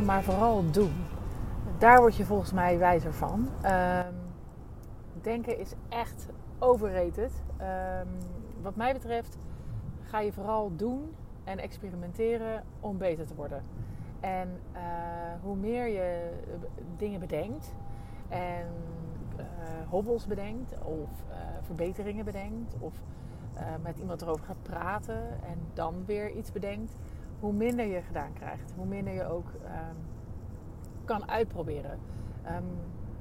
maar vooral doen. Daar word je volgens mij wijzer van. Ehm, denken is echt overrated. Um, wat mij betreft ga je vooral doen en experimenteren om beter te worden. En uh, hoe meer je dingen bedenkt en uh, hobbels bedenkt of verbeteringen bedenkt of met iemand erover gaat praten en dan weer iets bedenkt, hoe minder je gedaan krijgt. Hoe minder je ook um, kan uitproberen. Um,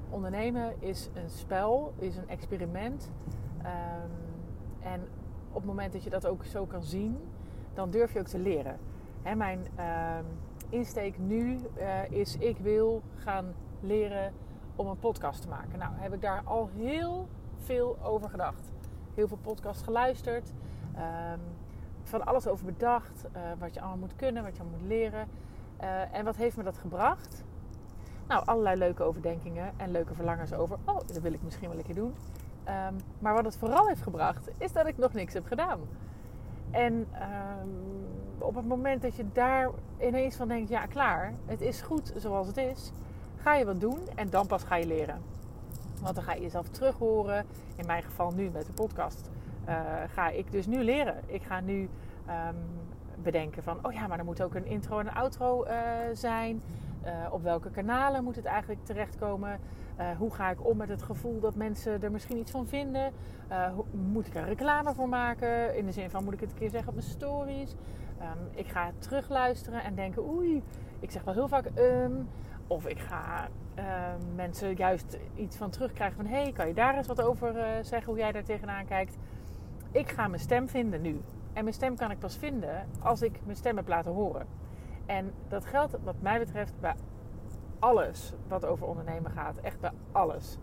ondernemen is een spel, is een experiment. Um, en op het moment dat je dat ook zo kan zien, dan durf je ook te leren. Hè, mijn insteek nu uh, is: ik wil gaan leren om een podcast te maken. Nou, heb ik daar al heel veel over gedacht. Heel veel podcasts geluisterd. Van alles over bedacht. Uh, wat je allemaal moet kunnen, wat je allemaal moet leren. Uh, en wat heeft me dat gebracht? Nou, allerlei leuke overdenkingen en leuke verlangens over. Oh, dat wil ik misschien wel een keer doen. Um, maar wat het vooral heeft gebracht, is dat ik nog niks heb gedaan. En um, op het moment dat je daar ineens van denkt, ja klaar, het is goed zoals het is, ga je wat doen en dan pas ga je leren. Want dan ga je jezelf terug horen. In mijn geval nu met de podcast. Uh, ga ik dus nu leren. Ik ga nu um, bedenken van, oh ja, maar er moet ook een intro en een outro uh, zijn. Uh, op welke kanalen moet het eigenlijk terechtkomen? hoe ga ik om met het gevoel dat mensen er misschien iets van vinden? Hoe, moet ik er reclame voor maken? In de zin van, moet ik het een keer zeggen op mijn stories? Um, ik ga terugluisteren en denken, oei, ik zeg wel heel vaak um. Of ik ga mensen juist iets van terugkrijgen van... hey, kan je daar eens wat over zeggen, hoe jij daar tegenaan kijkt? Ik ga mijn stem vinden nu. En mijn stem kan ik pas vinden als ik mijn stem heb laten horen. En dat geldt wat mij betreft bij alles wat over ondernemen gaat. Echt bij alles.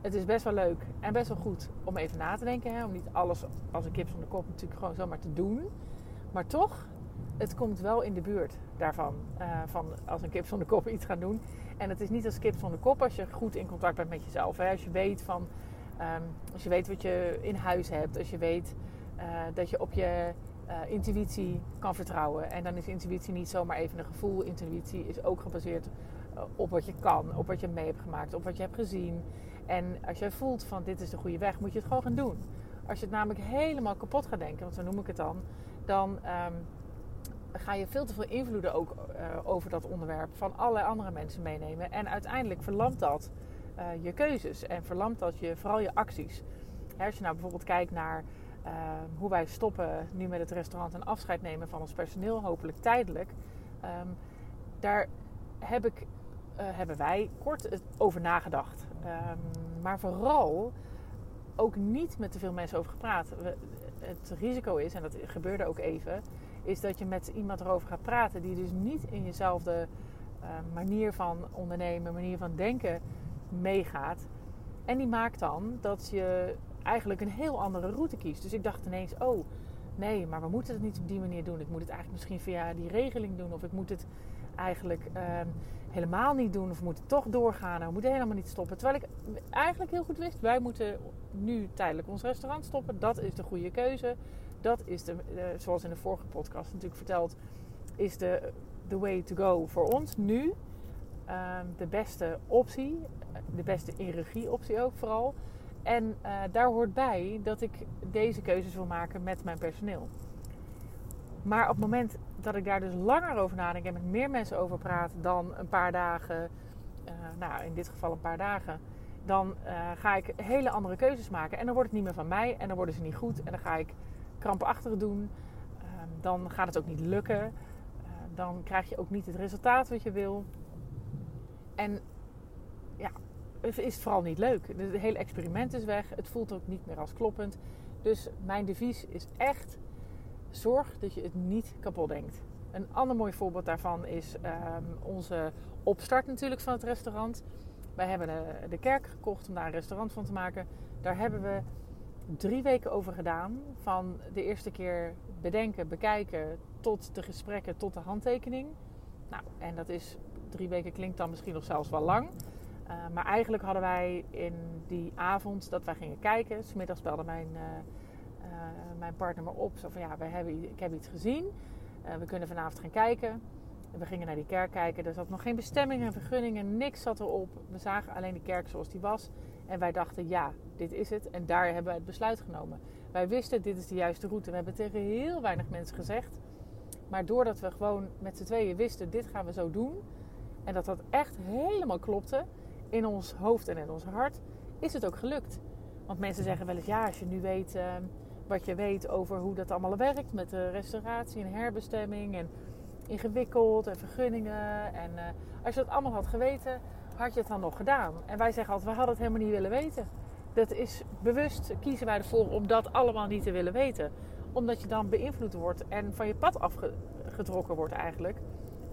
Het is best wel leuk en best wel goed om even na te denken. Hè? Om niet alles als een kip van de kop natuurlijk gewoon zomaar te doen. Maar toch, het komt wel in de buurt daarvan. Uh, van als een kip van de kop iets gaan doen. En het is niet als kip van de kop als je goed in contact bent met jezelf. Hè? Als je weet van, um, als je weet wat je in huis hebt. Als je weet uh, dat je op je uh, intuïtie kan vertrouwen. En dan is intuïtie niet zomaar even een gevoel. Intuïtie is ook gebaseerd op wat je kan. Op wat je mee hebt gemaakt. Op wat je hebt gezien. En als jij voelt van dit is de goede weg, moet je het gewoon gaan doen. Als je het namelijk helemaal kapot gaat denken, want zo noem ik het dan. Dan... Um, ga je veel te veel invloeden ook over dat onderwerp van allerlei andere mensen meenemen. En uiteindelijk verlamt dat uh, je keuzes en verlamt dat je, vooral je acties. Als je nou bijvoorbeeld kijkt naar uh, hoe wij stoppen nu met het restaurant en afscheid nemen van ons personeel, hopelijk tijdelijk. Um, daar heb ik, hebben wij kort over nagedacht. Um, maar vooral ook niet met te veel mensen over gepraat. Het risico is, en dat gebeurde ook even, is dat je met iemand erover gaat praten die dus niet in jezelfde manier van ondernemen, manier van denken meegaat. En die maakt dan dat je eigenlijk een heel andere route kiest. Dus ik dacht ineens, oh nee, maar we moeten het niet op die manier doen. Ik moet het eigenlijk misschien via die regeling doen. Of ik moet het eigenlijk uh, helemaal niet doen. Of we moeten toch doorgaan. We moeten helemaal niet stoppen. Terwijl ik eigenlijk heel goed wist, wij moeten nu tijdelijk ons restaurant stoppen. Dat is de goede keuze. Dat is de, de, zoals in de vorige podcast natuurlijk verteld, is de, the way to go voor ons nu. Um, de beste optie, de beste in optie ook vooral. En uh, daar hoort bij dat ik deze keuzes wil maken met mijn personeel. Maar op het moment dat ik daar dus langer over nadenk en met meer mensen over praat dan een paar dagen, uh, nou in dit geval een paar dagen, dan uh, ga ik hele andere keuzes maken. En dan wordt het niet meer van mij en dan worden ze niet goed en dan ga ik krampachtig doen, uh, dan gaat het ook niet lukken. Dan krijg je ook niet het resultaat wat je wil. En ja, is het vooral niet leuk. Het hele experiment is weg. Het voelt ook niet meer als kloppend. Dus mijn devies is echt: zorg dat je het niet kapot denkt. Een ander mooi voorbeeld daarvan is um, onze opstart natuurlijk van het restaurant. Wij hebben de, de kerk gekocht om daar een restaurant van te maken. Daar hebben we drie weken over gedaan. Van de eerste keer bedenken, bekijken, tot de gesprekken, tot de handtekening. Nou, en dat is, drie weken klinkt dan misschien nog zelfs wel lang. Uh, maar eigenlijk hadden wij in die avond dat wij gingen kijken, smiddags belde mijn, uh, uh, mijn partner me op. Zo van ja, wij hebben, ik heb iets gezien. we kunnen vanavond gaan kijken. En we gingen naar die kerk kijken. Er zat nog geen bestemming en vergunningen, niks zat erop. We zagen alleen de kerk zoals die was. En wij dachten, ja, dit is het. En daar hebben we het besluit genomen. Wij wisten, dit is de juiste route. We hebben tegen heel weinig mensen gezegd. Maar doordat we gewoon met z'n tweeën wisten, dit gaan we zo doen. En dat dat echt helemaal klopte in ons hoofd en in ons hart, is het ook gelukt. Want mensen zeggen wel eens, ja, als je nu weet uh, wat je weet over hoe dat allemaal werkt met de restauratie en herbestemming en ingewikkeld en vergunningen. En uh, als je dat allemaal had geweten, had je het dan nog gedaan? En wij zeggen altijd, we hadden het helemaal niet willen weten. Dat is bewust kiezen wij ervoor om dat allemaal niet te willen weten. Omdat je dan beïnvloed wordt en van je pad afgetrokken wordt eigenlijk.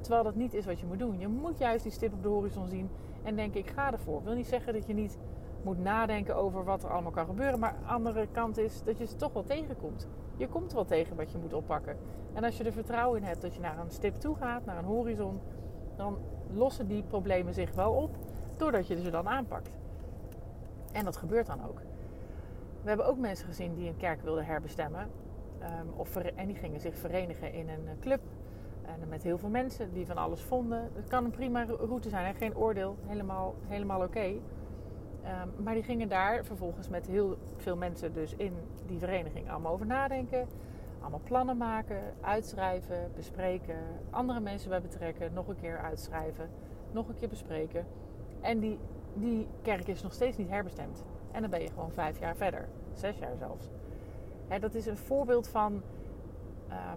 Terwijl dat niet is wat je moet doen. Je moet juist die stip op de horizon zien en denken, ik ga ervoor. Ik wil niet zeggen dat je niet moet nadenken over wat er allemaal kan gebeuren. Maar de andere kant is dat je ze toch wel tegenkomt. Je komt wel tegen wat je moet oppakken. En als je er vertrouwen in hebt dat je naar een stip toe gaat, naar een horizon, dan lossen die problemen zich wel op doordat je ze dan aanpakt. En dat gebeurt dan ook. We hebben ook mensen gezien die een kerk wilden herbestemmen. Um, of, en die gingen zich verenigen in een club. En met heel veel mensen die van alles vonden. Het kan een prima route zijn, geen oordeel, helemaal, helemaal oké. Um, maar die gingen daar vervolgens met heel veel mensen dus in die vereniging allemaal over nadenken. Allemaal plannen maken, uitschrijven, bespreken. Andere mensen bij betrekken, nog een keer uitschrijven, nog een keer bespreken. En die, die kerk is nog steeds niet herbestemd. En dan ben je gewoon vijf jaar verder, zes jaar zelfs. Hè, dat is een voorbeeld van, ja,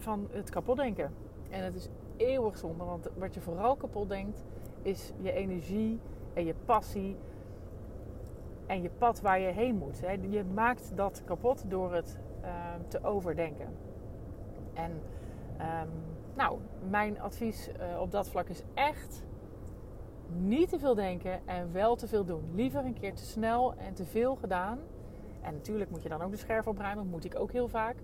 van het kapotdenken. En het is eeuwig zonde, want wat je vooral kapot denkt, is je energie en je passie en je pad waar je heen moet. Je maakt dat kapot door het uh, te overdenken. En um, nou, mijn advies uh, op dat vlak is echt niet te veel denken en wel te veel doen. Liever een keer te snel en te veel gedaan. En natuurlijk moet je dan ook de scherf opruimen, moet ik ook heel vaak.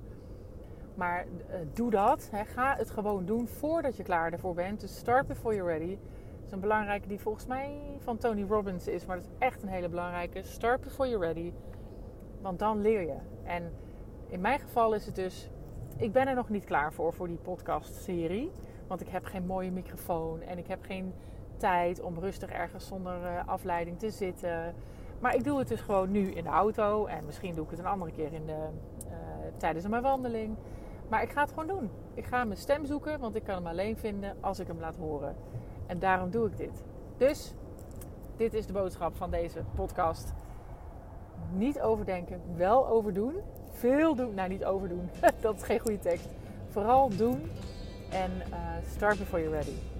Maar uh, doe dat. Hè. Ga het gewoon doen voordat je klaar ervoor bent. Dus start before you're ready. Dat is een belangrijke die volgens mij van Tony Robbins is. Maar dat is echt een hele belangrijke. Start before you're ready. Want dan leer je. En in mijn geval is het dus... Ik ben er nog niet klaar voor, voor die podcast-serie. Want ik heb geen mooie microfoon. En ik heb geen tijd om rustig ergens zonder uh, afleiding te zitten. Maar ik doe het dus gewoon nu in de auto. En misschien doe ik het een andere keer in de, uh, tijdens mijn wandeling. Maar ik ga het gewoon doen. Ik ga mijn stem zoeken, want ik kan hem alleen vinden als ik hem laat horen. En daarom doe ik dit. Dus, dit is de boodschap van deze podcast. Niet overdenken, wel overdoen. Veel doen. Nou, niet overdoen. Dat is geen goede tekst. Vooral doen. En uh, start before you're ready.